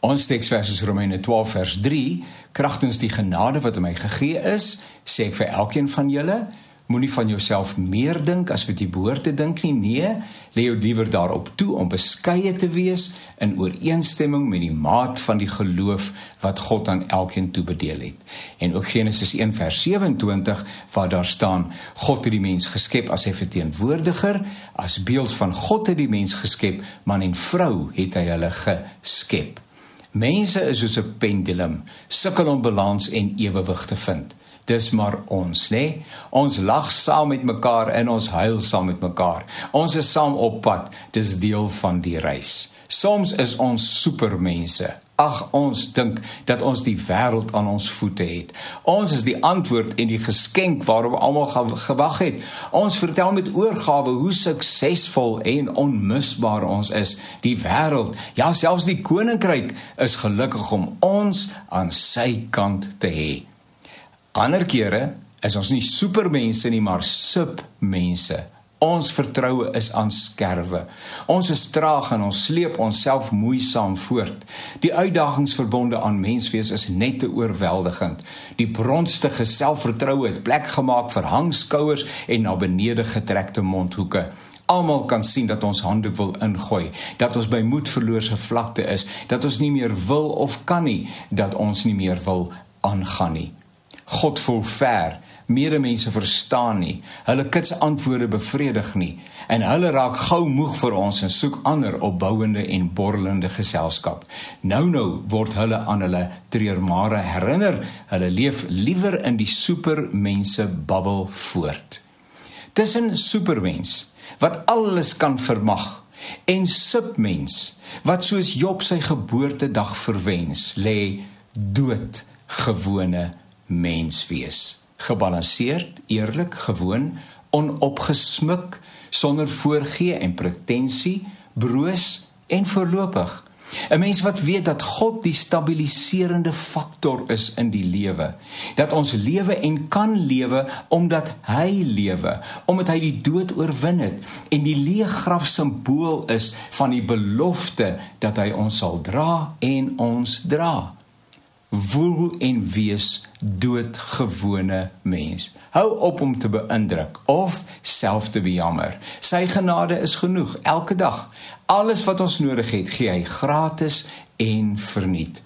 Ons teksvers is Romeine 12 vers 3. Kragtens die genade wat aan my gegee is, sê ek vir elkeen van julle, moenie van jouself meer dink as wat jy behoort te dink nie. Nee, lê jou liewer daarop toe om beskeie te wees in ooreenstemming met die maat van die geloof wat God aan elkeen toebedeel het. En ook Genesis 1 vers 27 waar daar staan: God het die mens geskep as sy verteenwoordiger, as beeld van God het die mens geskep, man en vrou het hy hulle geskep. Mense is soos 'n pendulum, sukkel om balans en ewewig te vind. Dis maar ons, né? Nee? Ons lag saam met mekaar en ons huil saam met mekaar. Ons is saam op pad. Dis deel van die reis. Soms is ons supermense. Ag ons dink dat ons die wêreld aan ons voete het. Ons is die antwoord en die geskenk waarop almal gewag het. Ons vertel met oorgawe hoe suksesvol en onmisbaar ons is. Die wêreld, ja selfs die koninkryk is gelukkig om ons aan sy kant te hê. Ander kere is ons nie supermense nie, maar submense. Ons vertroue is aan skerwe. Ons is traag en ons sleep onsself moeisaam voort. Die uitdagings verbonde aan menswees is net te oorweldigend. Die bronstige selfvertroue het plek gemaak vir hangskouers en na benede getrekte mondhoeke. Almal kan sien dat ons hande wil ingooi, dat ons by moed verloorse vlakte is, dat ons nie meer wil of kan nie, dat ons nie meer wil aangaan nie. God voel ver medemense verstaan nie. Hulle kits antwoorde bevredig nie en hulle raak gou moeg vir ons en soek ander opbouende en borrelende geselskap. Nou nou word hulle aan hulle treurmare herinner. Hulle leef liewer in die supermense babbel voort. Tussen supermens wat alles kan vermag en submens wat soos Job sy geboortedag verwens, lê dood gewone mens wees gebalanseerd, eerlik, gewoon, onopgesmuk, sonder voorgee en pretensie, broos en voorlopig. 'n Mens wat weet dat God die stabiliserende faktor is in die lewe, dat ons lewe en kan lewe omdat hy lewe, omdat hy die dood oorwin het en die leë graf simbool is van die belofte dat hy ons sal dra en ons dra woel en wees doodgewone mens. Hou op om te beïndruk of self te bejammer. Sy genade is genoeg elke dag. Alles wat ons nodig het, gee hy gratis en verniet.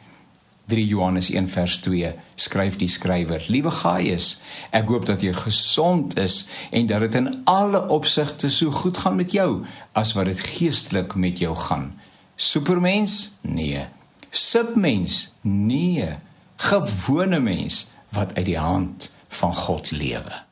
3 Johannes 1 vers 2 skryf die skrywer: Liewe Gaius, ek hoop dat jy gesond is en dat dit in alle opsigte so goed gaan met jou as wat dit geestelik met jou gaan. Supermens? Nee submens nee gewone mens wat uit die hand van God lewe